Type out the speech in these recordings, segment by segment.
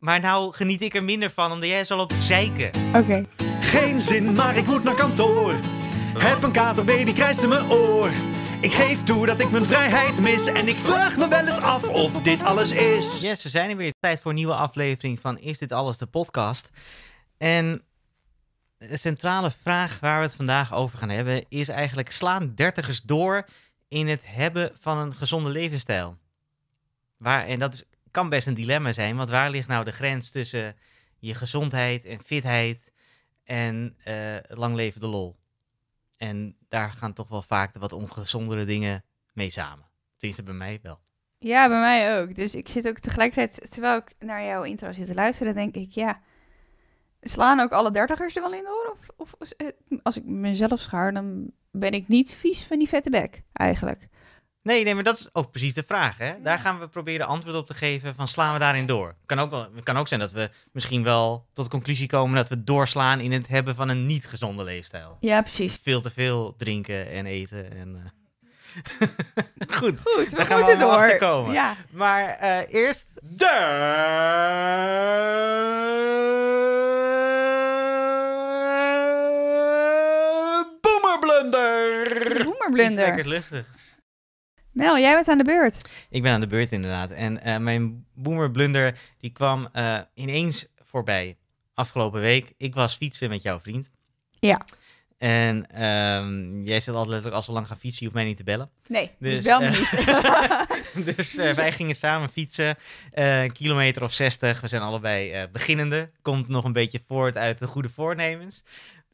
Maar nou geniet ik er minder van, omdat jij zo loopt te zeiken. Oké. Geen zin, maar ik moet naar kantoor. Heb een katerbaby, krijst in mijn oor. Ik geef toe dat ik mijn vrijheid mis. En ik vraag me wel eens af of dit alles is. Yes, we zijn er weer. Tijd voor een nieuwe aflevering van Is Dit Alles, de podcast. En de centrale vraag waar we het vandaag over gaan hebben... is eigenlijk, slaan dertigers door in het hebben van een gezonde levensstijl? Waar, en dat is, kan best een dilemma zijn, want waar ligt nou de grens tussen je gezondheid en fitheid en eh, lang leven de lol? En daar gaan toch wel vaak de wat ongezondere dingen mee samen. Tenminste, bij mij wel. Ja, bij mij ook. Dus ik zit ook tegelijkertijd, terwijl ik naar jouw intro zit te luisteren, denk ik, ja, slaan ook alle dertigers er wel in door? Of, of eh, als ik mezelf schaar, dan ben ik niet vies van die vette bek, eigenlijk. Nee, nee, maar dat is ook precies de vraag. Hè? Daar gaan we proberen antwoord op te geven van slaan we daarin door. Kan ook, wel, kan ook zijn dat we misschien wel tot de conclusie komen dat we doorslaan in het hebben van een niet gezonde leefstijl. Ja, precies. Veel te veel drinken en eten. En, uh... Goed, Goed, we gaan moeten door. komen. Ja. Maar uh, eerst... De Boomerblunder. Boemerblunder. Lekker lustig. Mel, jij bent aan de beurt. Ik ben aan de beurt inderdaad. En uh, mijn boomerblunder die kwam uh, ineens voorbij afgelopen week. Ik was fietsen met jouw vriend. Ja. En um, jij zit altijd letterlijk als we lang gaan fietsen, je hoeft mij niet te bellen. Nee, dus, dus bel me uh, niet. dus uh, wij gingen samen fietsen, uh, een kilometer of 60. We zijn allebei beginnende. Komt nog een beetje voort uit de goede voornemens.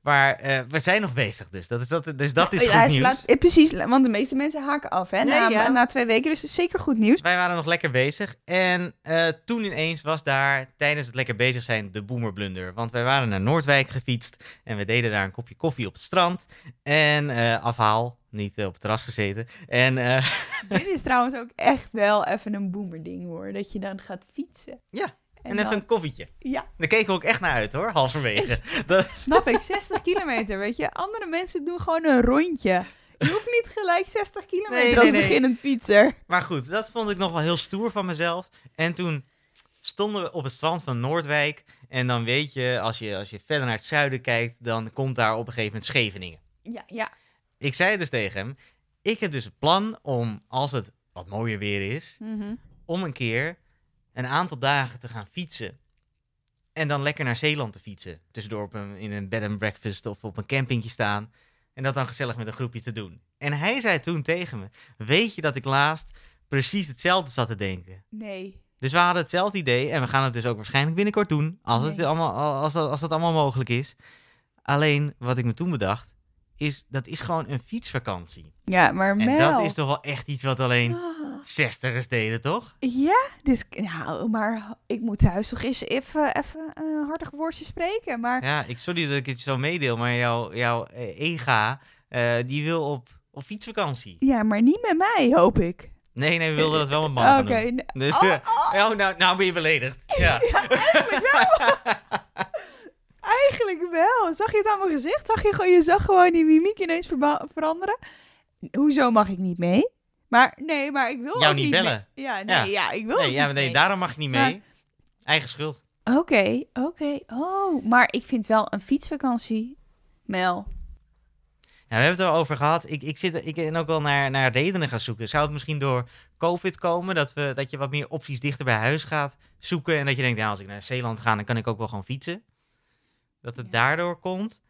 Maar uh, we zijn nog bezig, dus dat is, dat, dus dat is ja, goed nieuws. Slaat, eh, precies, want de meeste mensen haken af hè, Nee, na, ja. na twee weken. Dus zeker goed nieuws. Wij waren nog lekker bezig. En uh, toen ineens was daar tijdens het lekker bezig zijn de boomerblunder. Want wij waren naar Noordwijk gefietst en we deden daar een kopje koffie op het strand. En uh, afhaal, niet op het terras gezeten. En, uh, Dit is trouwens ook echt wel even een boomerding hoor, dat je dan gaat fietsen. Ja. En, en even dan... een koffietje. Ja. Daar keken we ook echt naar uit hoor, halverwege. dat... Snap ik, 60 kilometer, weet je. Andere mensen doen gewoon een rondje. Je hoeft niet gelijk 60 kilometer nee, als nee, beginnend nee. fietser. Maar goed, dat vond ik nog wel heel stoer van mezelf. En toen stonden we op het strand van Noordwijk. En dan weet je, als je, als je verder naar het zuiden kijkt, dan komt daar op een gegeven moment Scheveningen. Ja, ja. Ik zei dus tegen hem, ik heb dus het plan om, als het wat mooier weer is, mm -hmm. om een keer een aantal dagen te gaan fietsen. En dan lekker naar Zeeland te fietsen. Tussendoor op een, in een bed and breakfast of op een campingje staan. En dat dan gezellig met een groepje te doen. En hij zei toen tegen me: Weet je dat ik laatst precies hetzelfde zat te denken? Nee. Dus we hadden hetzelfde idee. En we gaan het dus ook waarschijnlijk binnenkort doen. Als, Nee. het allemaal, als, dat, als dat allemaal mogelijk is. Alleen wat ik me toen bedacht. Is dat is gewoon een fietsvakantie. Ja, maar En dat is toch wel echt iets wat alleen Ah. Zestigers deden, toch? Ja, dit, nou, maar ik moet thuis toch eens even, even een hartig woordje spreken. Maar Ja, ik, sorry dat ik het zo meedeel, maar jouw, jouw eh, EGA, eh, die wil op, op fietsvakantie. ja, maar niet met mij, hoop ik. Nee, nee, we wilden dat wel met mannen Oké. Dus, oh, oh, oh, nou, nou ben je beledigd. Ja. eigenlijk wel. Eigenlijk wel. Zag je het aan mijn gezicht? Zag je, je zag gewoon die mimiek ineens veranderen. Hoezo mag ik niet mee? Maar nee, maar ik wil Jou ook niet bellen. mee. Ja, nee, ja. ik wil Nee, ja, nee, daarom mag je niet mee. Maar- Eigen schuld. Oké, oké. Oh, maar ik vind wel een fietsvakantie, Mel. Ja, we hebben het erover gehad. Ik, ik, zit, ik ben ook wel naar, naar redenen gaan zoeken. Zou het misschien door COVID komen? Dat, we, dat je wat meer opties dichter bij huis gaat zoeken. En dat je denkt, ja, als ik naar Zeeland ga, dan kan ik ook wel gewoon fietsen. Dat het Ja. daardoor komt.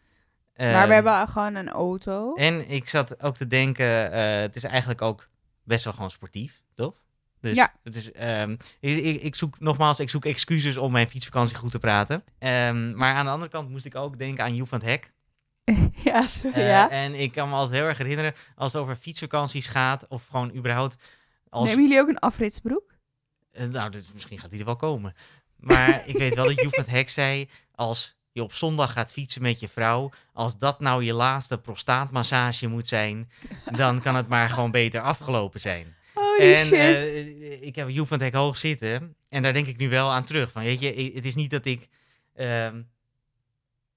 maar we hebben gewoon een auto. En ik zat ook te denken, eh, het is eigenlijk ook best wel gewoon sportief, toch? Dus Ja. het is, ehm, ik, ik, zoek nogmaals, ik zoek excuses om mijn fietsvakantie goed te praten. Ehm, maar aan de andere kant moest ik ook denken aan Joep van het Hek. ja, zo- Eh, ja. En ik kan me altijd heel erg herinneren, als het over fietsvakanties gaat, of gewoon überhaupt als... Nemen jullie ook een afritsbroek? Eh, nou, dus misschien gaat die er wel komen. Maar ik weet wel dat Joep van het Hek zei, als je op zondag gaat fietsen met je vrouw, als dat nou je laatste prostaatmassage moet zijn, dan kan het maar gewoon beter afgelopen zijn. Holy en shit. eh, ik heb Joep van het Hek hoog zitten, en daar denk ik nu wel aan terug. Van, weet je, het is niet dat ik... ehm,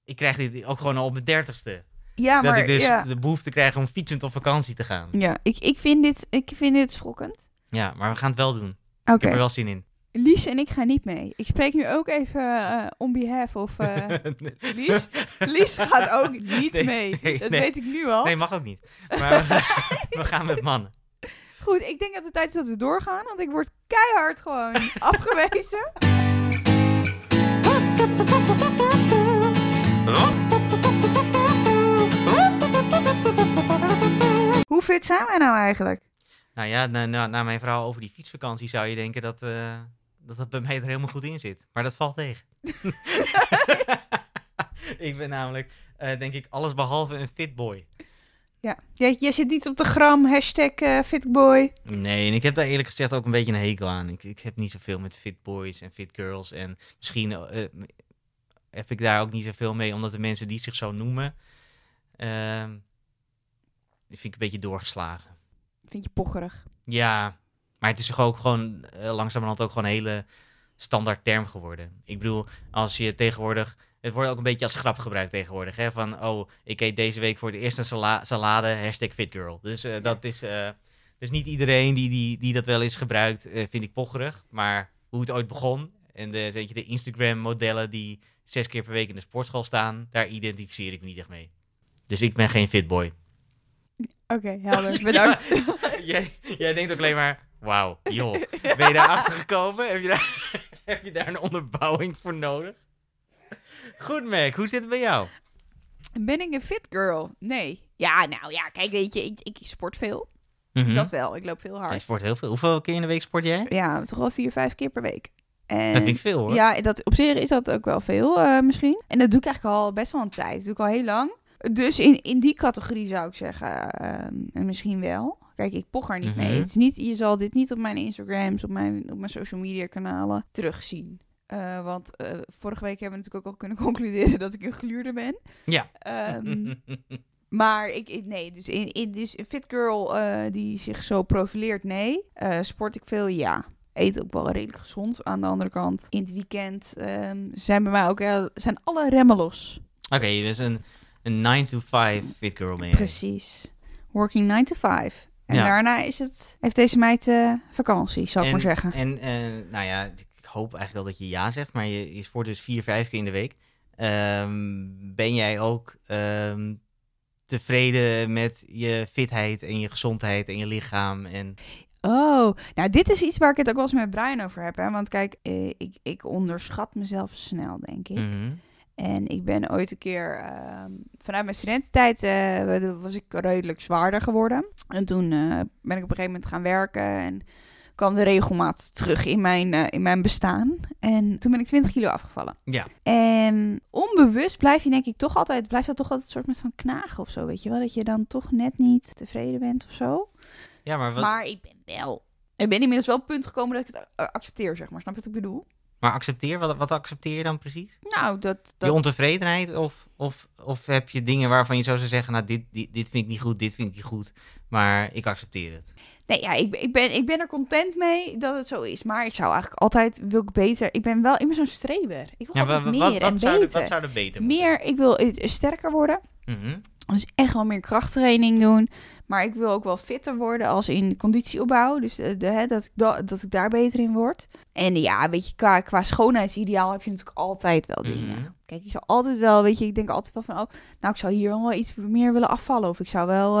ik krijg dit ook gewoon al op mijn dertigste. ja, dat maar ik dus ja. de behoefte krijg om fietsend op vakantie te gaan. Ja, ik, ik, vind dit, ik vind dit schokkend. Ja, maar we gaan het wel doen. Oké. Ik heb er wel zin in. Lies en ik gaan niet mee. Ik spreek nu ook even eh on behalf of... eh, Lies? Lies gaat ook niet Nee, mee. nee, dat weet ik nu al. Nee, mag ook niet. Maar we gaan, we gaan met mannen. Goed, ik denk dat het tijd is dat we doorgaan. Want ik word keihard gewoon afgewezen. Hoe fit zijn wij nou eigenlijk? Nou ja, na, na, na mijn verhaal over die fietsvakantie zou je denken dat, eh, dat dat bij mij er helemaal goed in zit. Maar dat valt tegen. ik ben namelijk, eh, denk ik, alles behalve een fitboy. Ja, jij, jij zit niet op de gram, hashtag eh, fitboy. Nee, en ik heb daar eerlijk gezegd ook een beetje een hekel aan. Ik, ik heb niet zoveel met fit boys en fit girls. En misschien eh, heb ik daar ook niet zoveel mee, omdat de mensen die zich zo noemen, ehm, die vind ik een beetje doorgeslagen. Vind je pocherig. Ja, maar het is toch ook gewoon eh, langzamerhand ook gewoon een hele standaard term geworden. Ik bedoel, als je tegenwoordig... Het wordt ook een beetje als grap gebruikt tegenwoordig. Hè? Van, oh, ik eet deze week voor het eerst een sala salade, hashtag fitgirl. Dus eh, dat is... eh, dus niet iedereen die, die, die dat wel eens gebruikt, eh, vind ik pocherig. Maar hoe het ooit begon en de, weet je, de Instagram-modellen die zes keer per week in de sportschool staan, daar identificeer ik me niet echt mee. Dus ik ben geen fitboy. Oké, helder. Bedankt. jij, jij denkt ook alleen maar, wauw, joh. Ben je daar achter gekomen? Heb je daar, heb je daar een onderbouwing voor nodig? Goed, Mac. Hoe zit het bij jou? Ben ik een fit girl? Nee. Ja, nou ja, kijk, weet je, ik, ik sport veel. Mhm. Dat wel. Ik loop veel Jij hard. sport heel veel. Hoeveel keer in de week sport jij? Ja, toch wel vier, vijf keer per week. En Dat vind ik veel, hoor. Ja, dat, op zich is dat ook wel veel eh, misschien. En dat doe ik eigenlijk al best wel een tijd. Dat doe ik al heel lang. Dus in, in die categorie zou ik zeggen, ehm, misschien wel. Kijk, ik poch er niet mee. Mhm. Het is niet, je zal dit niet op mijn Instagrams, op mijn, op mijn social media kanalen terugzien. Eh, want eh, vorige week hebben we natuurlijk ook al kunnen concluderen dat ik een gluurder ben. Ja. Ehm, maar ik, ik- nee, dus, in, in, dus een fit girl eh, die zich zo profileert, nee. Sport ik veel, ja. Eet ook wel redelijk gezond. Aan de andere kant, in het weekend ehm, zijn bij mij ook zijn alle remmen los. Oké, dus een, een 9 to 5 fit girl jij. Precies. Working 9 to 5. En Ja. daarna is het, heeft deze meid eh, vakantie, zal ik maar zeggen. En eh, nou ja, ik hoop eigenlijk wel dat je ja zegt, maar je, je sport dus vier, vijf keer in de week. Ehm, ben jij ook ehm, tevreden met je fitheid en je gezondheid en je lichaam? En... Oh, nou dit is iets waar ik het ook wel eens met Brian over heb. Hè? Want kijk, eh, ik, ik onderschat mezelf snel, denk ik. Mhm. En ik ben ooit een keer ehm, vanuit mijn studententijd eh, was ik redelijk zwaarder geworden. En toen eh, ben ik op een gegeven moment gaan werken en kwam de regelmaat terug in mijn, eh, in mijn bestaan. En toen ben ik 20 kilo afgevallen. Ja. En onbewust blijf je denk ik toch altijd, blijft dat toch altijd een soort met van knagen of zo, weet je wel? Dat je dan toch net niet tevreden bent of zo. Ja, maar, wat, Maar ik ben wel, ik ben inmiddels wel op het punt gekomen dat ik het accepteer, zeg maar. Snap je wat ik bedoel? Maar accepteer, wat, wat accepteer je dan precies? Nou, dat... dat Je ontevredenheid of, of, of heb je dingen waarvan je zo zou zeggen, nou dit, dit, dit vind ik niet goed, dit vind ik niet goed, maar ik accepteer het. Nee, ja, ik, ben- ik, ben, ik ben er content mee dat het zo is. Maar ik zou eigenlijk altijd, wil ik beter... Ik ben wel, ik ben zo'n streber. Ik wil Ja, altijd meer wat, en wat, zou, er- beter. wat zou er beter moeten? meer, ik wil eh, sterker worden. Mhm. Dus echt wel meer krachttraining doen. Maar ik wil ook wel fitter worden als in conditieopbouw. Dus eh, de, dat, ik da- dat ik daar beter in word. En ja, weet je, qua, qua schoonheidsideaal heb je natuurlijk altijd wel Mhm. dingen. Kijk, ik zou altijd wel, weet je, ik denk altijd wel van, oh, nou, ik zou hier wel iets meer willen afvallen. Of ik zou wel,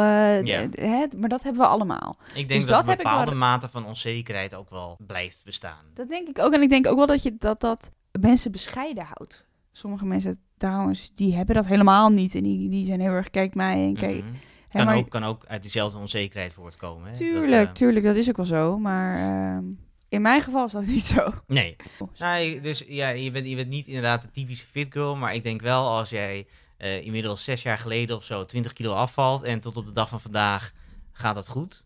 d- hè, maar dat hebben we allemaal. Ik denk Dus dat, dat een heb ik wel- bepaalde mate van onzekerheid ook wel blijft bestaan. Dat denk ik ook. En ik denk ook wel dat je dat, dat mensen bescheiden houdt. Sommige mensen trouwens, die hebben dat helemaal niet. En die, die zijn heel erg, kijk mij en kijk. Mhm. Kan, maar- ook, kan ook uit diezelfde onzekerheid voortkomen. Hè? Tuurlijk, Dat, eh, tuurlijk, dat is ook wel zo. Maar ehm, in mijn geval is dat niet zo. nee. Nou, dus ja, je bent, je bent niet inderdaad de typische fit girl, maar ik denk wel als jij eh, inmiddels zes jaar geleden of zo 20 kilo afvalt en tot op de dag van vandaag gaat dat goed.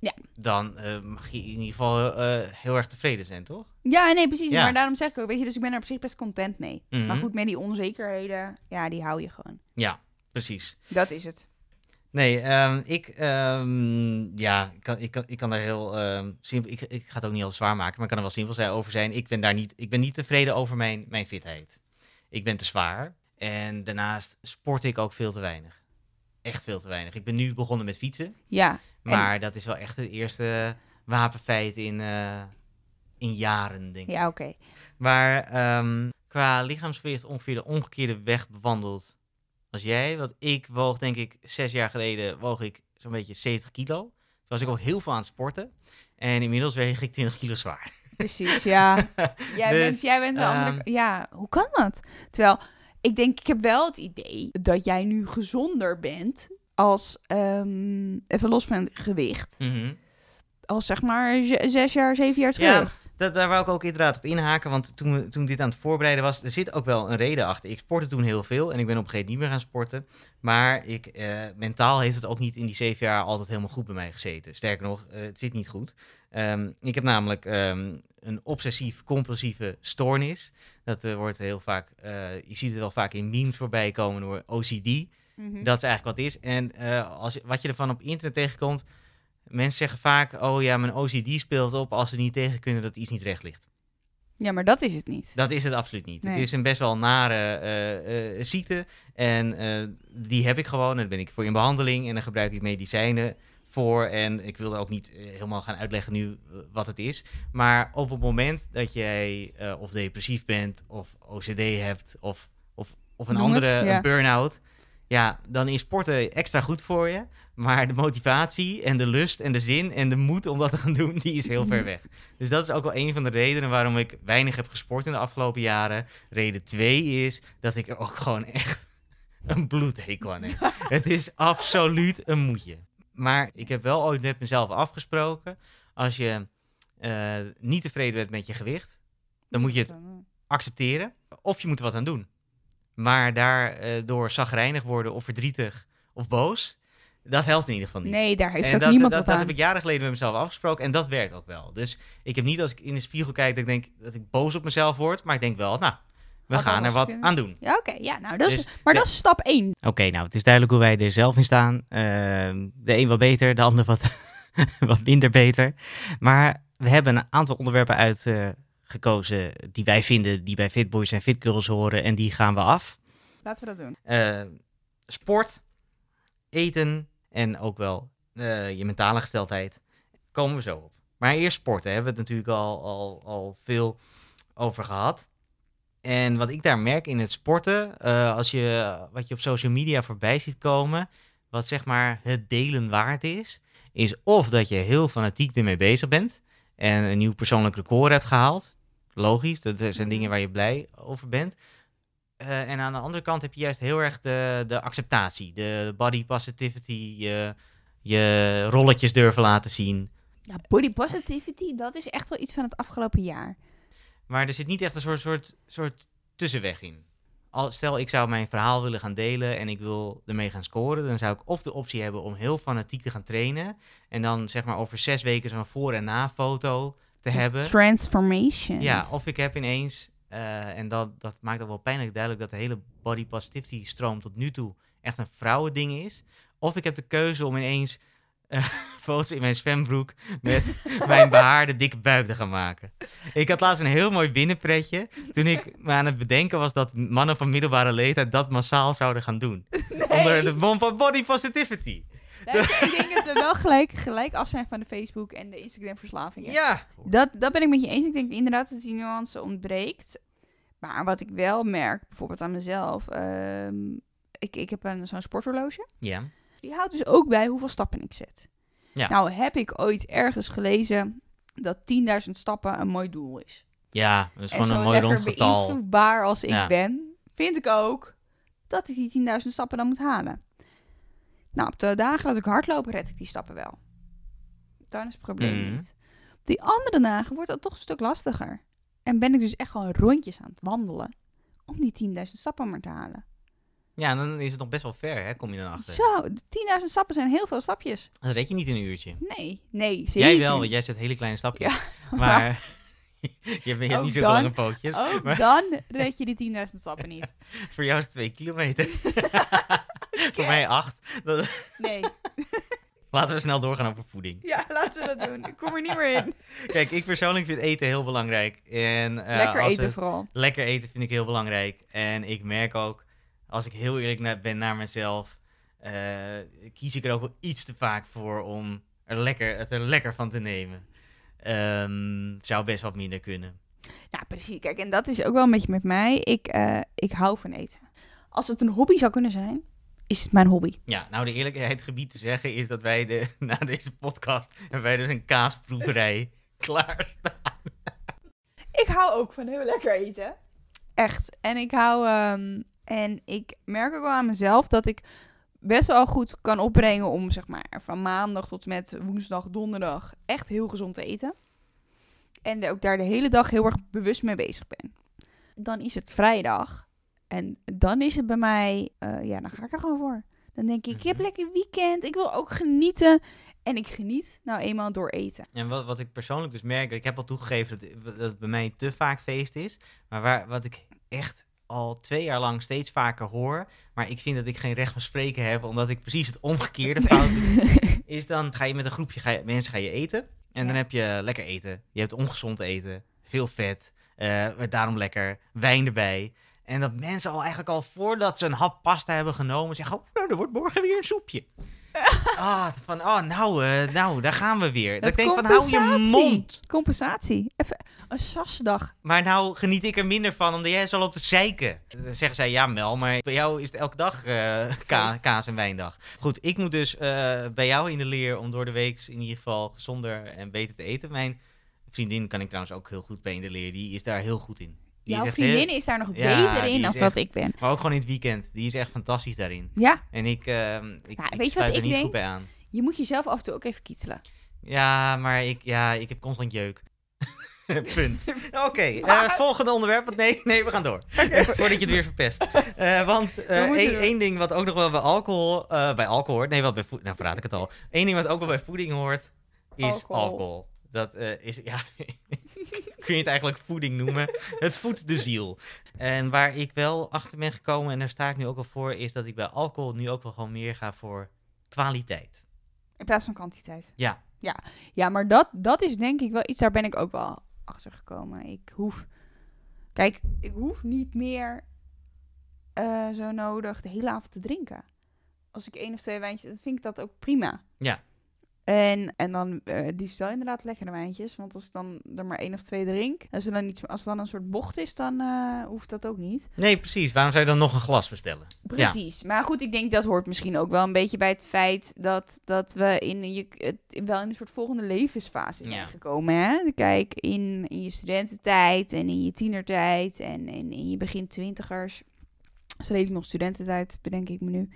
Ja. Dan eh, mag je in ieder geval heel erg tevreden zijn, toch? Ja, nee, precies. Ja. Maar daarom zeg ik ook, weet je, dus ik ben er op zich best content mee. Mhm. Maar goed, met die onzekerheden, ja, die hou je gewoon. Ja, precies. Dat is het. Nee, ehm, ik, ehm, ja, ik kan, ik, kan, ik kan daar heel ehm, simpel, ik, ik ga het ook niet heel zwaar maken, maar ik kan er wel simpel zijn over zijn. Ik ben daar niet, ik ben niet tevreden over mijn, mijn fitheid. Ik ben te zwaar en daarnaast sport ik ook veel te weinig. Echt veel te weinig. Ik ben nu begonnen met fietsen, Ja, maar dat is wel echt het eerste wapenfeit in, eh, in jaren, denk ik. Ja, oké. Maar qua lichaamsgewicht ongeveer de omgekeerde weg bewandeld als jij. Want ik woog, denk ik, zes jaar geleden woog ik zo'n beetje 70 kilo. Toen was ik ook heel veel aan het sporten. En inmiddels weeg ik 20 kilo zwaar. Precies, ja. Jij, Dus, bent, jij bent de andere... ehm, Ja, hoe kan dat? Terwijl, ik denk, ik heb wel het idee dat jij nu gezonder bent als, ehm, even los van het gewicht, Mhm. als zeg maar zes jaar, zeven jaar Ja, terug. Dat, daar wou ik ook inderdaad op inhaken. Want toen, toen dit aan het voorbereiden was, er zit ook wel een reden achter. Ik sportte toen heel veel en ik ben op een gegeven moment niet meer gaan sporten. Maar ik, eh, mentaal heeft het ook niet in die zeven jaar altijd helemaal goed bij mij gezeten. Sterker nog, eh, het zit niet goed. Ehm, ik heb namelijk ehm, een obsessief-compulsieve stoornis. Dat eh, wordt heel vaak, je ziet het wel vaak in memes voorbij komen door OCD. Mhm. Dat is eigenlijk wat het is. En als, wat je ervan op internet tegenkomt, mensen zeggen vaak, oh ja, mijn OCD speelt op als ze niet tegen kunnen dat iets niet recht ligt. Ja, maar dat is het niet. Dat is het absoluut niet. Nee. Het is een best wel nare eh, eh, ziekte en eh, die heb ik gewoon. En daar ben ik voor in behandeling en dan gebruik ik medicijnen voor. En ik wil er ook niet helemaal gaan uitleggen nu wat het is. Maar op het moment dat jij of depressief bent of OCD hebt of, of, of een Noem het, andere ja. burn-out, ja, dan is sporten extra goed voor je. Maar de motivatie en de lust en de zin en de moed om dat te gaan doen, die is heel ver weg. Dus dat is ook wel een van de redenen waarom ik weinig heb gesport in de afgelopen jaren. Reden twee is dat ik er ook gewoon echt een bloedhekel aan heb. Het is absoluut een moedje. Maar ik heb wel ooit met mezelf afgesproken, als je eh, niet tevreden bent met je gewicht, dan moet je het accepteren of je moet er wat aan doen. Maar daardoor zagrijnig worden of verdrietig of boos, dat helpt in ieder geval niet. Nee, daar heeft En ook dat, niemand dat, wat dat aan. heb ik jaren geleden met mezelf afgesproken en dat werkt ook wel. Dus ik heb niet als ik in de spiegel kijk dat ik denk dat ik boos op mezelf word, maar ik denk wel, nou, we Had gaan er wat kunnen. aan doen. Ja, oké. Ja, nou, dat is, Dus, maar ja. dat is stap 1. Oké, nou, het is duidelijk hoe wij er zelf in staan. Ehm, de een wat beter, de ander wat, wat minder beter. Maar we hebben een aantal onderwerpen uitgekozen die wij vinden die bij Fitboys en Fitgirls horen en die gaan we af. Laten we dat doen. Eh, sport, eten en ook wel eh, je mentale gesteldheid. Komen we zo op. Maar eerst sporten hebben we het natuurlijk al, al, al veel over gehad. En wat ik daar merk in het sporten, eh, als je wat je op social media voorbij ziet komen, wat zeg maar het delen waard is, is of dat je heel fanatiek ermee bezig bent en een nieuw persoonlijk record hebt gehaald. Logisch, dat zijn Mhm. dingen waar je blij over bent. Eh, en aan de andere kant heb je juist heel erg de, de acceptatie, de body positivity, je, je rolletjes durven laten zien. Ja, body positivity, dat is echt wel iets van het afgelopen jaar. Maar er zit niet echt een soort, soort, soort tussenweg in. Al, stel, ik zou mijn verhaal willen gaan delen en ik wil ermee gaan scoren, dan zou ik of de optie hebben om heel fanatiek te gaan trainen en dan zeg maar over zes weken zo'n voor- en na-foto te hebben. Transformation. Ja, of ik heb ineens, eh, en dat, dat maakt ook wel pijnlijk duidelijk dat de hele body positivity stroom tot nu toe echt een vrouwending is. Of ik heb de keuze om ineens eh, foto's in mijn zwembroek met mijn behaarde dikke buik te gaan maken. Ik had laatst een heel mooi binnenpretje toen ik me aan het bedenken was dat mannen van middelbare leeftijd dat massaal zouden gaan doen. Onder de bom van body positivity. Nee, ik denk dat we wel gelijk, gelijk af zijn van de Facebook en de Instagram verslavingen. Ja. Dat, dat ben ik met je eens. Ik denk inderdaad dat die nuance ontbreekt. Maar wat ik wel merk, bijvoorbeeld aan mezelf. ehm, ik, ik heb een, zo'n sporthorloge. Ja. Die houdt dus ook bij hoeveel stappen ik zet. Ja. Nou heb ik ooit ergens gelezen dat 10.000 stappen een mooi doel is. Ja, dat is en gewoon zo een mooi lekker rond getal. beïnvloedbaar als ik Ja. ben, vind ik ook dat ik die 10.000 stappen dan moet halen. Nou, op de dagen dat ik hardloop, red ik die stappen wel. Dan is het probleem Mhm. niet. Op die andere dagen wordt het toch een stuk lastiger. En ben ik dus echt gewoon rondjes aan het wandelen om die 10.000 stappen maar te halen. Ja, dan is het nog best wel ver, hè, kom je dan achter. Zo, de 10.000 stappen zijn heel veel stapjes. Dat red je niet in een uurtje. Nee, nee, zeker. Jij wel, want jij zet hele kleine stapjes. Ja, maar je hebt Ook niet zo dan- lange pootjes. Ook Maar dan red je die 10.000 stappen niet. voor jou is het twee kilometer. voor mij acht. Nee. Laten we snel doorgaan over voeding. Ja, laten we dat doen. Ik kom er niet meer in. Kijk, ik persoonlijk vind eten heel belangrijk. En, eh, Lekker eten het- vooral. Lekker eten vind ik heel belangrijk. En ik merk ook, als ik heel eerlijk ben naar mezelf, eh, kies ik er ook wel iets te vaak voor om er lekker, het er lekker van te nemen. ehm, zou best wat minder kunnen. Nou, precies. Kijk, en dat is ook wel een beetje met mij. Ik, eh, ik hou van eten. Als het een hobby zou kunnen zijn, is het mijn hobby. Ja, nou de eerlijkheid gebied te zeggen is dat wij de, na deze podcast hebben wij dus een kaasproeverij klaarstaan. Ik hou ook van heel lekker eten. Echt. En ik hou. ehm, en ik merk ook wel aan mezelf dat ik best wel goed kan opbrengen om zeg maar van maandag tot met woensdag, donderdag echt heel gezond te eten. En ook daar de hele dag heel erg bewust mee bezig ben. Dan is het vrijdag. En dan is het bij mij, eh, ja, dan ga ik er gewoon voor. Dan denk ik, ik heb Mhm. lekker weekend. Ik wil ook genieten. En ik geniet nou eenmaal door eten. En wat, wat ik persoonlijk dus merk, ik heb al toegegeven dat, dat het bij mij te vaak feest is. Maar waar, wat ik echt al twee jaar lang steeds vaker hoor, maar ik vind dat ik geen recht van spreken heb, omdat ik precies het omgekeerde fout doe, is dan ga je met een groepje ga je, mensen ga je eten. En dan heb je lekker eten. Je hebt ongezond eten, veel vet, eh, daarom lekker, wijn erbij. En dat mensen al eigenlijk al voordat ze een hap pasta hebben genomen, zeggen: Oh, nou, er wordt morgen weer een soepje. Ah, van, oh, nou, eh, nou, daar gaan we weer. Dat ik denk van, hou je mond. Compensatie. Even een sasdag. Maar nou geniet ik er minder van, omdat jij zo loopt te zeiken. Dan zeggen zij, ja Mel, maar bij jou is het elke dag eh, ka- kaas- en wijndag. Goed, ik moet dus eh, bij jou in de leer om door de week in ieder geval gezonder en beter te eten. Mijn vriendin kan ik trouwens ook heel goed bij in de leer. Die is daar heel goed in. Jouw vriendin heel- is daar nog Ja, beter in dan echt- dat ik ben. Maar ook gewoon in het weekend. Die is echt fantastisch daarin. Ja, En ik, ehm ik, Nou, ik weet je wat er ik niet denk? goed bij aan. je moet jezelf af en toe ook even kietelen. Ja, maar ik, ja, ik heb constant jeuk. Punt. Oké, eh, volgende onderwerp. Want Nee, nee, we gaan door. Voordat je het weer verpest. Eh, want eh, één ding wat ook nog wel bij alcohol, bij alcohol hoort. Nee, wat bij voeding. Nou, verraad ik het al. Eén ding wat ook wel bij voeding hoort, is alcohol. Alcohol. Dat is, ja, kun je het eigenlijk voeding noemen? Het voedt de ziel. En waar ik wel achter ben gekomen, en daar sta ik nu ook wel voor, is dat ik bij alcohol nu ook wel gewoon meer ga voor kwaliteit. In plaats van kwantiteit. Ja. Ja, ja maar dat, dat is denk ik wel iets, daar ben ik ook wel achter gekomen. Ik hoef, kijk, ik hoef niet meer eh, zo nodig de hele avond te drinken. Als ik één of twee wijntjes, dan vind ik dat ook prima. Ja. En, en dan eh liefst wel inderdaad lekkere wijntjes. Want als ik dan er maar één of twee drink, als er dan, iets, als het dan een soort bocht is, dan eh, hoeft dat ook niet. Nee, precies. Waarom zou je dan nog een glas bestellen? Precies. Maar goed, ik denk dat hoort misschien ook wel een beetje bij het feit dat, dat we in je, het, wel in een soort volgende levensfase zijn Ja. gekomen. Hè? Kijk, in, in je studententijd en in je tienertijd en, en in je begin twintigers. Dat is redelijk nog studententijd, bedenk ik me nu.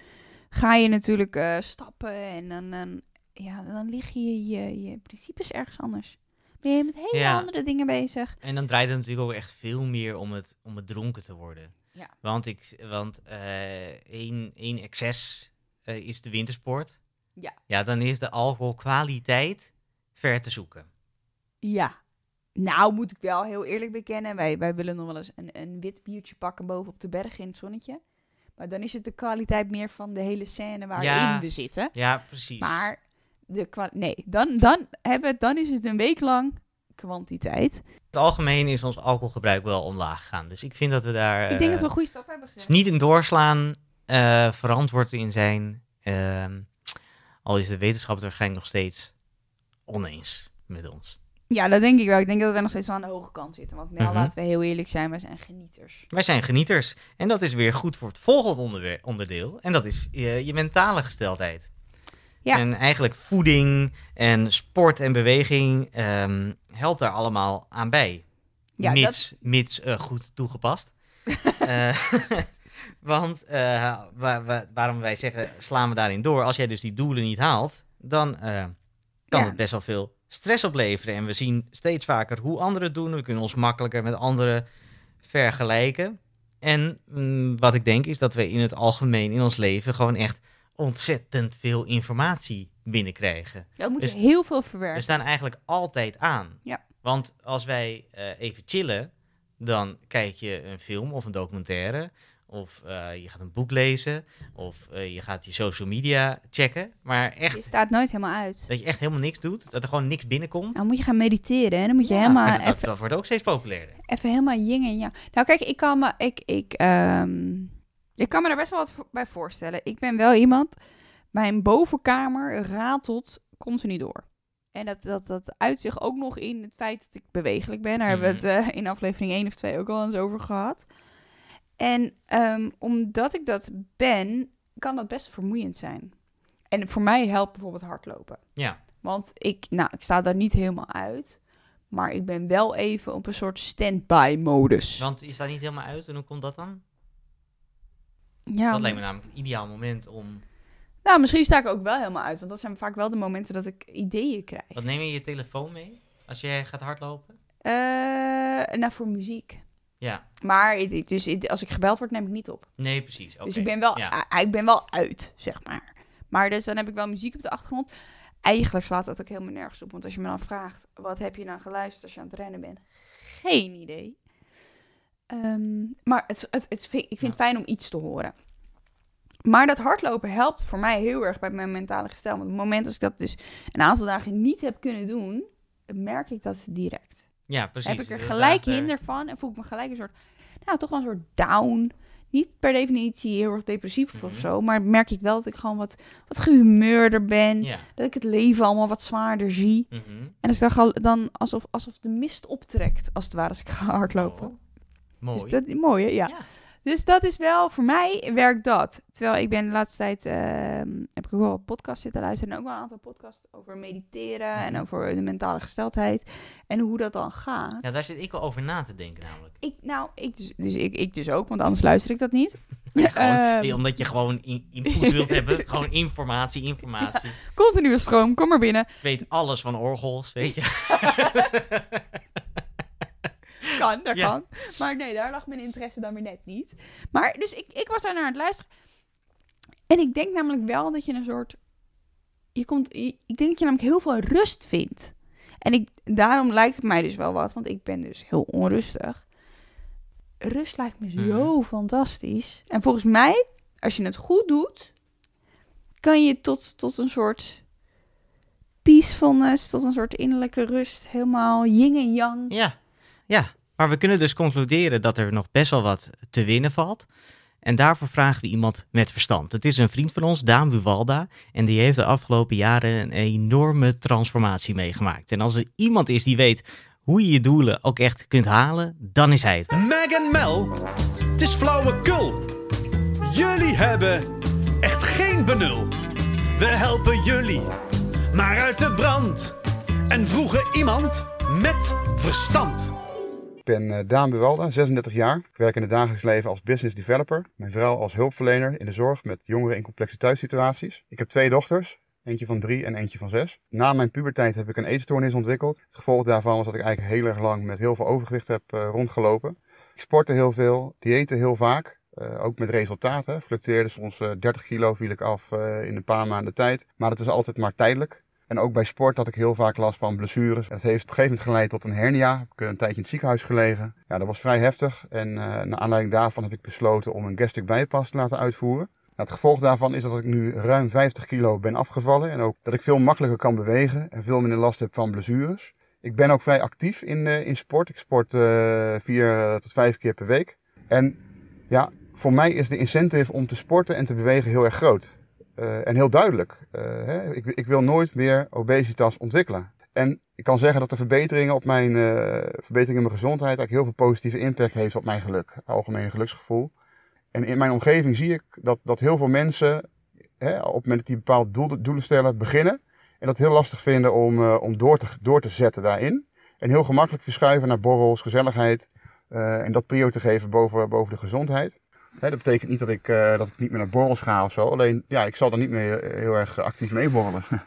Ga je natuurlijk eh, stappen en dan, dan, ja, dan lig je je, je principes ergens anders. Ben je met hele Ja. andere dingen bezig. En dan draait het natuurlijk ook echt veel meer om het, om het dronken te worden. Ja. Want, ik, want eh, één, één excess eh, is de wintersport. Ja. Ja, dan is de alcoholkwaliteit ver te zoeken. Ja. Nou, moet ik wel heel eerlijk bekennen. Wij, wij willen nog wel eens een, een wit biertje pakken boven op de berg in het zonnetje. Maar dan is het de kwaliteit meer van de hele scène waarin Ja. we zitten. Ja, precies. Maar de nee, dan, dan, hebben, dan is het een week lang kwantiteit. In het algemeen is ons alcoholgebruik wel omlaag gegaan. Dus ik vind dat we daar ik denk dat we eh, een goede stap hebben gezet. dus niet in doorslaan, eh, verantwoord in zijn. Ehm, al is de wetenschap het waarschijnlijk nog steeds oneens met ons. Ja, dat denk ik wel. Ik denk dat we nog steeds wel aan de hoge kant zitten. Want Mhm. laten we heel eerlijk zijn, wij zijn genieters. Wij zijn genieters. En dat is weer goed voor het volgende onderdeel. En dat is eh, je mentale gesteldheid. Ja. En eigenlijk voeding en sport en beweging ehm, helpt daar allemaal aan bij. Ja, mits mits eh, goed toegepast. Eh, want eh, wa- wa- waarom wij zeggen, slaan we daarin door? Als jij dus die doelen niet haalt, dan kan Ja. het best wel veel stress opleveren. En we zien steeds vaker hoe anderen het doen. We kunnen ons makkelijker met anderen vergelijken. En mm, wat ik denk is dat we in het algemeen in ons leven gewoon echt ontzettend veel informatie binnenkrijgen. Dat moet Dus- heel veel We verwerken. staan eigenlijk altijd aan. Ja. Want als wij eh, even chillen, dan kijk je een film of een documentaire. Of eh, je gaat een boek lezen. Of eh, je gaat je social media checken. Maar Je echt, staat nooit helemaal uit. dat je echt helemaal niks doet. Dat er gewoon niks binnenkomt. Dan moet je gaan mediteren. Hè? Dan moet je Ja, helemaal dat, even dat wordt ook steeds populairder. Even helemaal yin en yang. Nou, kijk, ik kan me, ik, ik, ehm, ik kan me daar best wel wat bij voorstellen. Ik ben wel iemand, mijn bovenkamer ratelt continu door. En dat, dat, dat uit zich ook nog in het feit dat ik bewegelijk ben. Daar hebben we het eh, in aflevering 1 of 2 ook al eens over gehad. En ehm, omdat ik dat ben, kan dat best vermoeiend zijn. En voor mij helpt bijvoorbeeld hardlopen. Ja. Want ik, nou, ik sta daar niet helemaal uit. Maar ik ben wel even op een soort standby modus. Want je staat niet helemaal uit en hoe komt dat dan? Ja, dat lijkt me namelijk een ideaal moment om... Nou, misschien sta ik ook wel helemaal uit. Want dat zijn vaak wel de momenten dat ik ideeën krijg. Wat neem je je telefoon mee als je gaat hardlopen? Eh, nou, voor muziek. Ja, Maar dus als ik gebeld word, neem ik niet op. nee, precies. Dus ik ben, wel, Ja. ik ben wel uit, zeg maar. Maar dus dan heb ik wel muziek op de achtergrond. Eigenlijk slaat dat ook helemaal nergens op. Want als je me dan vraagt, wat heb je nou geluisterd als je aan het rennen bent? Geen idee. Ehm, maar het, het, ik vind het fijn om iets te horen. Maar dat hardlopen helpt voor mij heel erg bij mijn mentale gestel. Want op het moment als ik dat dus een aantal dagen niet heb kunnen doen, merk ik dat direct. Ja, precies. heb ik er Dus gelijk daar- hinder van en voel ik me gelijk een soort, nou toch wel een soort down. Niet per definitie heel erg depressief of Mhm. zo, maar merk ik wel dat ik gewoon wat, wat gehumeurder ben. Ja. Dat ik het leven allemaal wat zwaarder zie. mhm. En dus dan, ga- dan alsof, alsof de mist optrekt, als het ware, als ik ga hardlopen. Oh, mooi. Dus dat is mooi, hè? Ja. Ja. Dus dat is wel, voor mij werkt dat. Terwijl ik ben de laatste tijd, ehm, heb ik ook wel podcasts zitten luisteren. En ook wel een aantal podcasts over mediteren en Mhm. over de mentale gesteldheid. En hoe dat dan gaat. Ja, daar zit ik wel over na te denken namelijk. Ik, nou, ik dus, dus ik, ik dus ook, want anders luister ik dat niet. Ja, gewoon, Ehm. eh, omdat je gewoon in- input wilt hebben. Gewoon informatie, informatie. Continue stroom, kom maar binnen. Ik weet alles van orgels, weet je. Kan, dat Ja. kan. Maar nee, daar lag mijn interesse dan weer net niet. Maar dus ik, ik was daar naar aan het luisteren. En ik denk namelijk wel dat je een soort... Je komt, ik denk dat je namelijk heel veel rust vindt. En ik, daarom lijkt het mij dus wel wat, want ik ben dus heel onrustig. Rust lijkt me zo fantastisch. En volgens mij, als je het goed doet, kan je tot, tot een soort peacefulness, tot een soort innerlijke rust, helemaal yin en yang. Ja, ja. Maar we kunnen dus concluderen dat er nog best wel wat te winnen valt. En daarvoor vragen we iemand met verstand. Het is een vriend van ons, Daan Buwalda. En die heeft de afgelopen jaren een enorme transformatie meegemaakt. En als er iemand is die weet hoe je je doelen ook echt kunt halen, dan is hij het. Meg Mel, het is flauwekul. Jullie hebben echt geen benul. We helpen jullie, maar uit de brand. En vroegen iemand met verstand. Ik ben eh, Daan Buwalda, 36 jaar. Ik werk in het dagelijks leven als business developer. Mijn vrouw als hulpverlener in de zorg met jongeren in complexe thuissituaties. Ik heb twee dochters, eentje van drie en eentje van zes. Na mijn puberteit heb ik een eetstoornis ontwikkeld. Het gevolg daarvan was dat ik eigenlijk heel erg lang met heel veel overgewicht heb eh, rondgelopen. Ik sportte heel veel, diëten heel vaak. eh, ook met resultaten. Fluctueerde soms eh, 30 kilo viel ik af in een paar maanden tijd. Maar het was altijd maar tijdelijk. En ook bij sport had ik heel vaak last van blessures. Dat heeft op een gegeven moment geleid tot een hernia. Heb ik een tijdje in het ziekenhuis gelegen. Ja, dat was vrij heftig. En eh naar aanleiding daarvan heb ik besloten om een gastric bypass te laten uitvoeren. Nou, het gevolg daarvan is dat ik nu ruim 50 kilo ben afgevallen. En ook dat ik veel makkelijker kan bewegen en veel minder last heb van blessures. Ik ben ook vrij actief in, eh, in sport. Ik sport eh, vier tot vijf keer per week. En ja, voor mij is de incentive om te sporten en te bewegen heel erg groot. Eh, en heel duidelijk. Eh, hè, ik, ik wil nooit meer obesitas ontwikkelen. En ik kan zeggen dat de verbeteringen op mijn, eh, verbetering in mijn gezondheid eigenlijk heel veel positieve impact heeft op mijn geluk. Algemene geluksgevoel. En in mijn omgeving zie ik dat, dat heel veel mensen hè, op het moment die bepaalde doel, doelen stellen, beginnen. En dat heel lastig vinden om, om door, te, door te zetten daarin. En heel gemakkelijk verschuiven naar borrels, gezelligheid. en dat prio te geven boven, boven de gezondheid. Dat betekent niet dat ik, eh, dat ik niet meer naar borrels ga of zo. Alleen, ja, ik zal er niet meer heel erg actief mee borrelen.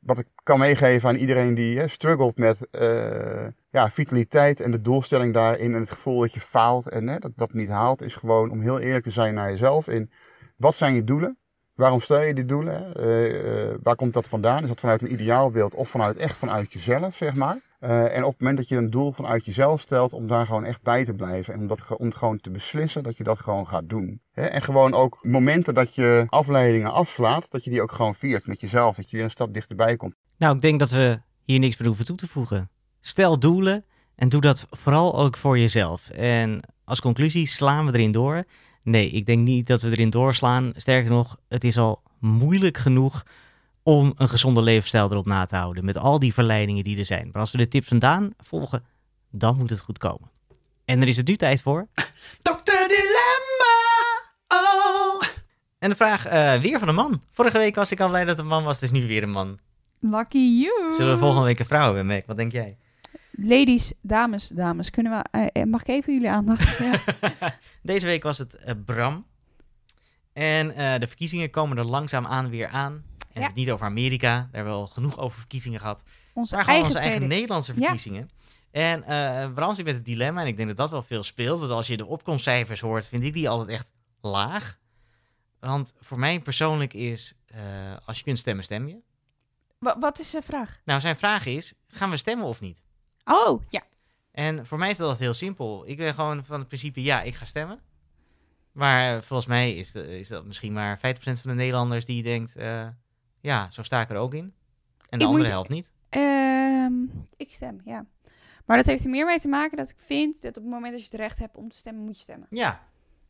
Wat ik kan meegeven aan iedereen die struggelt met eh, ja, vitaliteit en de doelstelling daarin en het gevoel dat je faalt en dat dat niet haalt, is gewoon om heel eerlijk te zijn naar jezelf. In wat zijn je doelen? Waarom stel je die doelen? eh, waar komt dat vandaan? Is dat vanuit een ideaalbeeld of vanuit echt vanuit jezelf, zeg maar? Eh, en op het moment dat je een doel vanuit jezelf stelt, om daar gewoon echt bij te blijven. En om, dat, om gewoon te beslissen dat je dat gewoon gaat doen. En gewoon ook momenten dat je afleidingen afslaat, dat je die ook gewoon viert met jezelf. Dat je weer een stap dichterbij komt. Nou, ik denk dat we hier niks meer hoeven toe te voegen. Stel doelen en doe dat vooral ook voor jezelf. En als conclusie slaan we erin door. Nee, ik denk niet dat we erin doorslaan. Sterker nog, het is al moeilijk genoeg om een gezonde levensstijl erop na te houden. Met al die verleidingen die er zijn. Maar als we de tips van Daan volgen, dan moet het goed komen. En er is het nu tijd voor. Dokter Dilemma! Oh! En de vraag eh, weer van een man. Vorige week was ik al blij dat het een man was, dus nu weer een man. Lucky you. Zullen we volgende week een vrouw hebben, Mac? Wat denk jij? Ladies, dames, dames, kunnen we... eh, eh, mag ik even jullie aandacht? Ja. Deze week was het Bram. En eh, de verkiezingen komen er langzaam aan weer aan. En Ja. het niet over Amerika, daar hebben we al genoeg over verkiezingen gehad. Onze Maar eigen onze eigen tweede. Nederlandse Ja. verkiezingen. En eh Bram zit met het dilemma, en ik denk dat dat wel veel speelt. Want als je de opkomstcijfers hoort, vind ik die altijd echt laag. Want voor mij persoonlijk is, eh, als je kunt stemmen, stem je. Wa- wat is de vraag? Nou, zijn vraag is, gaan we stemmen of niet? Oh, ja. En voor mij is dat heel simpel. Ik ben gewoon van het principe, ja, ik ga stemmen. Maar eh, volgens mij is, de- is dat misschien maar 50% van de Nederlanders die denkt, eh, ja, zo sta ik er ook in. En de Ik andere helft niet. Ehm, ik stem, ja. Maar dat heeft er meer mee te maken dat ik vind dat op het moment dat je het recht hebt om te stemmen, moet je stemmen. Ja,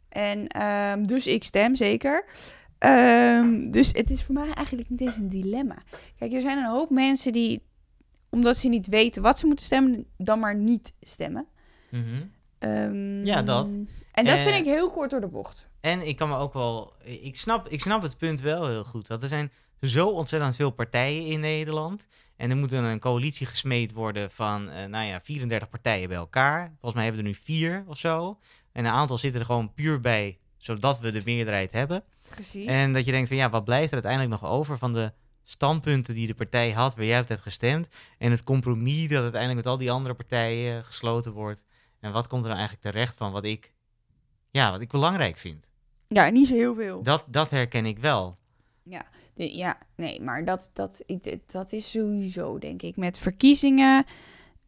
En ehm, dus ik stem zeker. Ehm, dus het is voor mij eigenlijk niet eens een dilemma. Kijk, er zijn een hoop mensen die, omdat ze niet weten wat ze moeten stemmen, dan maar niet stemmen. Mhm. Ja, dat. En dat Eh, vind ik heel kort door de bocht. En ik kan me ook wel. Ik snap, ik snap het punt wel heel goed. Dat er zijn zo ontzettend veel partijen in Nederland. En er moet een coalitie gesmeed worden van, eh, nou ja, 34 partijen bij elkaar. Volgens mij hebben we er nu vier of zo. En een aantal zitten er gewoon puur bij, zodat we de meerderheid hebben. Precies. En dat je denkt van, ja, wat blijft er uiteindelijk nog over van de standpunten die de partij had, waar jij op hebt gestemd. En het compromis dat uiteindelijk met al die andere partijen gesloten wordt. En wat komt er nou eigenlijk terecht van wat ik, ja, wat ik belangrijk vind. Ja, niet zo heel veel. Dat, dat herken ik wel. De- ja, nee, maar dat, dat, dat is sowieso, denk ik. Met verkiezingen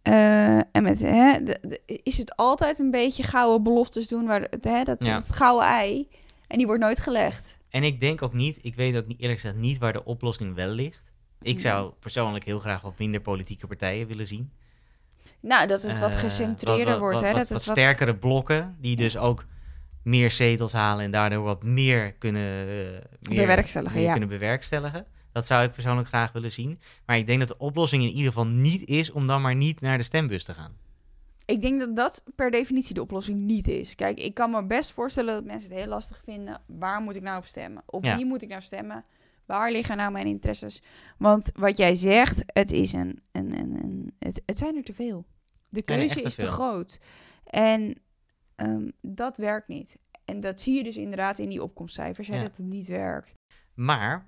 eh, en met, hè, de- de- is het altijd een beetje gouden beloftes doen, waar het, hè, dat, Ja. dat gouden ei, en die wordt nooit gelegd. En ik denk ook niet, ik weet ook niet eerlijk gezegd niet waar de oplossing wel ligt. Ik zou persoonlijk heel graag wat minder politieke partijen willen zien. Nou, dat het wat Eh, gecentreerder wordt, wat- hè. Wat, dat wat het wat sterkere blokken, die dus ook meer zetels halen en daardoor wat meer kunnen, eh, meer, Bewerkstelligen, meer ja. kunnen bewerkstelligen. Dat zou ik persoonlijk graag willen zien. Maar ik denk dat de oplossing in ieder geval niet is om dan maar niet naar de stembus te gaan. Ik denk dat dat per definitie de oplossing niet is. Kijk, ik kan me best voorstellen dat mensen het heel lastig vinden. Waar moet ik nou op stemmen? Op Ja. wie moet ik nou stemmen? Waar liggen nou mijn interesses? Want wat jij zegt, het, is een, een, een, een, het, het zijn er te veel. De keuze is te veel. groot. En ehm, dat werkt niet. En dat zie je dus inderdaad in die opkomstcijfers, hè, Ja. dat het niet werkt. Maar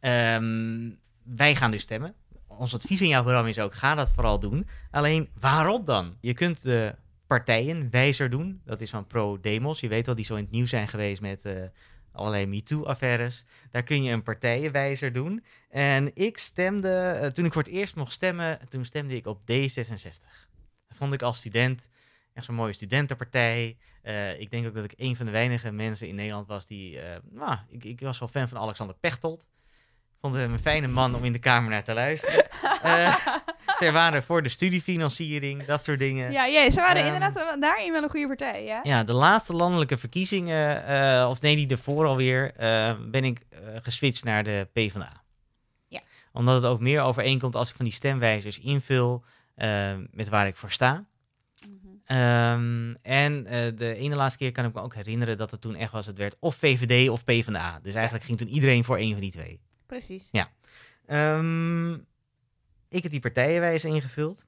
ehm, wij gaan dus stemmen. Ons advies in jouw programma is ook, ga dat vooral doen. Alleen, waarop dan? Je kunt de partijen wijzer doen. Dat is van pro-demos. Je weet wel, die zo in het nieuws zijn geweest met eh, allerlei MeToo-affaires. Daar kun je een partijenwijzer doen. En ik stemde, eh, toen ik voor het eerst mocht stemmen, toen stemde ik op D66. Dat vond ik als student echt zo'n mooie studentenpartij. Eh, ik denk ook dat ik een van de weinige mensen in Nederland was die... eh, nou, ik, ik was wel fan van Alexander Pechtold. Vond hem een fijne man om in de Kamer naar te luisteren. Eh, zij waren voor de studiefinanciering, dat soort dingen. Ja, ja ze waren Ehm, inderdaad daarin wel een goede partij, ja? Ja, de laatste landelijke verkiezingen, of nee, die ervoor alweer, ben ik geswitcht naar de PvdA. Ja. Omdat het ook meer overeenkomt als ik van die stemwijzers invul met waar ik voor sta. Ehm, en eh, de ene laatste keer kan ik me ook herinneren dat het toen echt was, het werd of VVD of PvdA. Dus eigenlijk ging toen iedereen voor één van die twee. Precies. Ehm, ik heb die partijenwijze ingevuld.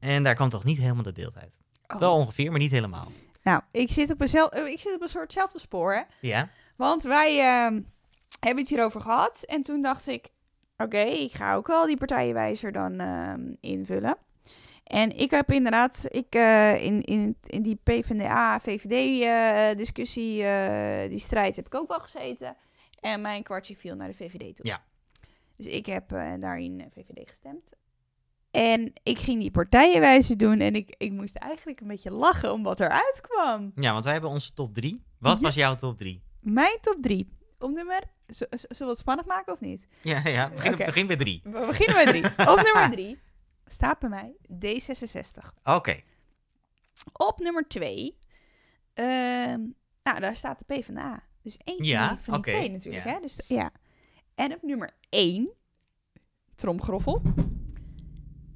En daar kwam toch niet helemaal het beeld uit. Oh. Wel ongeveer, maar niet helemaal. Nou, ik zit op een, zel- eh, ik zit op een soortzelfde spoor, hè? Ja? Want wij ehm, hebben het hierover gehad. En toen dacht ik, oké, ik ga ook wel die partijenwijzer dan invullen. En ik heb inderdaad, ik, eh, in, in, in die PvdA-VVD-discussie, eh, die strijd heb ik ook wel gezeten. En mijn kwartje viel naar de VVD toe. Ja. Dus ik heb eh, daarin eh, VVD gestemd. En ik ging die partijenwijzer doen en ik, ik moest eigenlijk een beetje lachen om wat eruit kwam. Ja, want wij hebben onze top drie. Wat Ja. was jouw top drie? Mijn top 3. Op nummer. Zullen we het spannend maken of niet? Ja, ja begin, Oké. begin bij drie. We beginnen met 3. Op nummer 3 staat bij mij D66. Oké. Op nummer 2. nou, daar staat de PvdA. Dus één Ja, van die, van die twee natuurlijk. ja. Hè? Dus, ja. En op nummer 1 tromgroffel,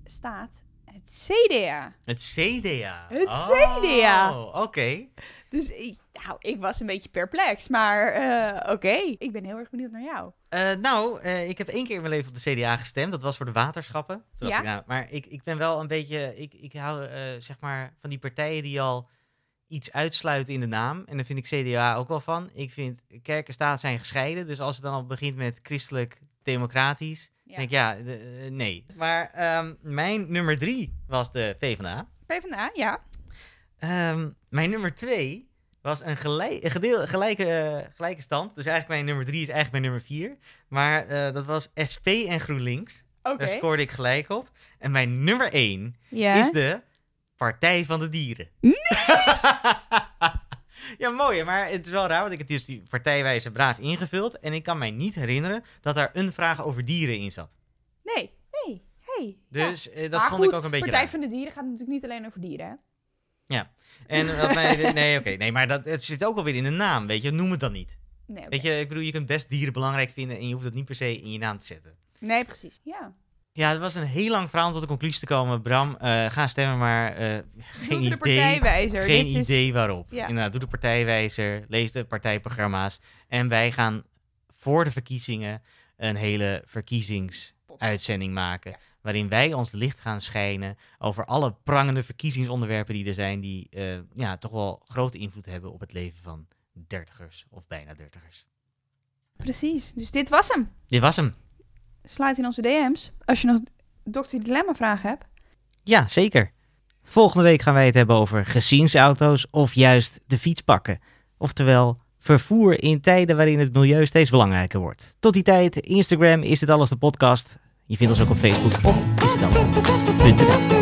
staat het CDA. Het CDA. Het Oh, CDA. Oké. Dus ik, nou, ik was een beetje perplex, maar eh, oké. Ik ben heel erg benieuwd naar jou. Eh, nou, eh, ik heb één keer in mijn leven op de CDA gestemd. Dat was voor de waterschappen. Toen Ja? ik, nou, maar ik, ik ben wel een beetje... Ik, ik hou zeg maar van die partijen die al iets uitsluiten in de naam. En daar vind ik CDA ook wel van. Ik vind kerk en staat zijn gescheiden. Dus als het dan al begint met christelijk-democratisch... Ja. denk ik, ja, de- nee. Maar ehm, mijn nummer drie was de PvdA. PvdA, ja. Ehm, mijn nummer twee was een, gelijk, een gedeel, gelijke, gelijke stand. Dus eigenlijk mijn nummer drie is eigenlijk mijn nummer vier. Maar eh, dat was SP en GroenLinks. Daar scoorde ik gelijk op. En mijn nummer één Ja. is de Partij van de Dieren. ja, mooi. Maar het is wel raar, want ik heb dus die partijwijze braaf ingevuld. En ik kan mij niet herinneren dat daar een vraag over dieren in zat. Nee, nee, hey. ja. Dus eh, dat Maar vond goed, ik ook een beetje Partij raar. van de Dieren gaat natuurlijk niet alleen over dieren, hè? En wat mij, nee, oké, nee, maar dat, het zit ook alweer in de naam, weet je. Noem het dan niet. Nee. Weet je, ik bedoel, je kunt best dieren belangrijk vinden en je hoeft het niet per se in je naam te zetten. Nee, precies. Ja. Ja, het was een heel lang verhaal om tot de conclusie te komen. Bram, eh, ga stemmen, maar eh, geen idee, partijwijzer. geen Dit is- idee waarop. Ja. Inderdaad, doe de partijwijzer, lees de partijprogramma's. En wij gaan voor de verkiezingen een hele verkiezingsuitzending maken. Ja. Waarin wij ons licht gaan schijnen over alle prangende verkiezingsonderwerpen die er zijn. Die eh, ja, toch wel grote invloed hebben op het leven van dertigers of bijna dertigers. Precies. Dus dit was hem. Dit was hem. Sluit in onze DM's. Als je nog Dr. Dilemma vragen hebt. Ja, zeker. Volgende week gaan wij het hebben over gezinsauto's of juist de fiets pakken. Oftewel, vervoer in tijden waarin het milieu steeds belangrijker wordt. Tot die tijd, Instagram is dit alles de podcast. Je vindt ons ook op Facebook op is de podcast.nl.